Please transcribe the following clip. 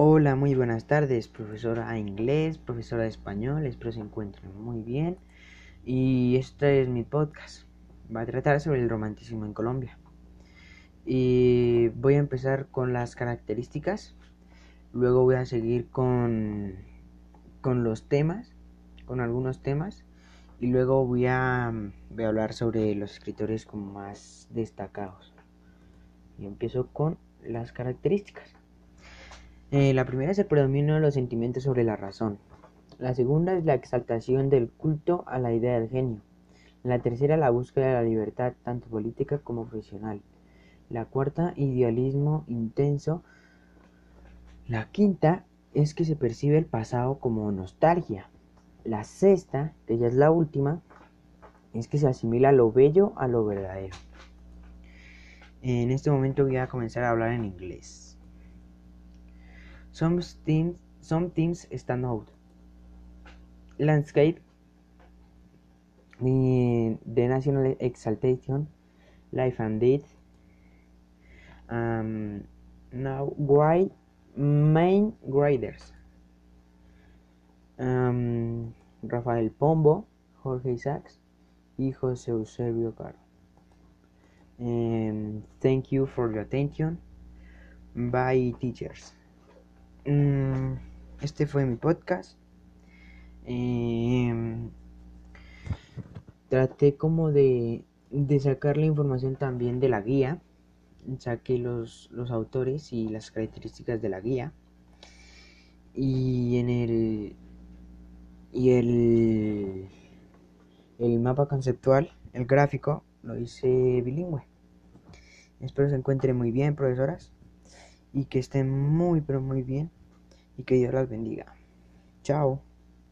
Hola, muy buenas tardes, profesora de inglés, profesora de español, espero se encuentren muy bien. Y este es mi podcast. Va a tratar sobre el romanticismo en Colombia. Y voy a empezar con las características. Luego voy a seguir con, con los temas, con algunos temas. Y luego voy a, voy a hablar sobre los escritores como más destacados. Y empiezo con las características. Eh, la primera es el predominio de los sentimientos sobre la razón. La segunda es la exaltación del culto a la idea del genio. La tercera, la búsqueda de la libertad, tanto política como profesional. La cuarta, idealismo intenso. La quinta es que se percibe el pasado como nostalgia. La sexta, que ya es la última, es que se asimila lo bello a lo verdadero. En este momento voy a comenzar a hablar en inglés. Some things, some things stand out. Landscape, the, the national exaltation, life and death. Um, now, why main graders? Um, Rafael Pombo, Jorge Isaacs y José Eusebio Caro. Um, thank you for your attention. Bye, teachers. Mm, este fue mi podcast. Em, traté como de, de, sacar la información también de la guía. Saqué los, los autores y las características de la guía. Y en el. Y el. El mapa conceptual, el gráfico, lo hice bilingüe. Espero se encuentren muy bien, profesoras. Y que estén muy, pero muy bien y que Dios las bendiga. Chao.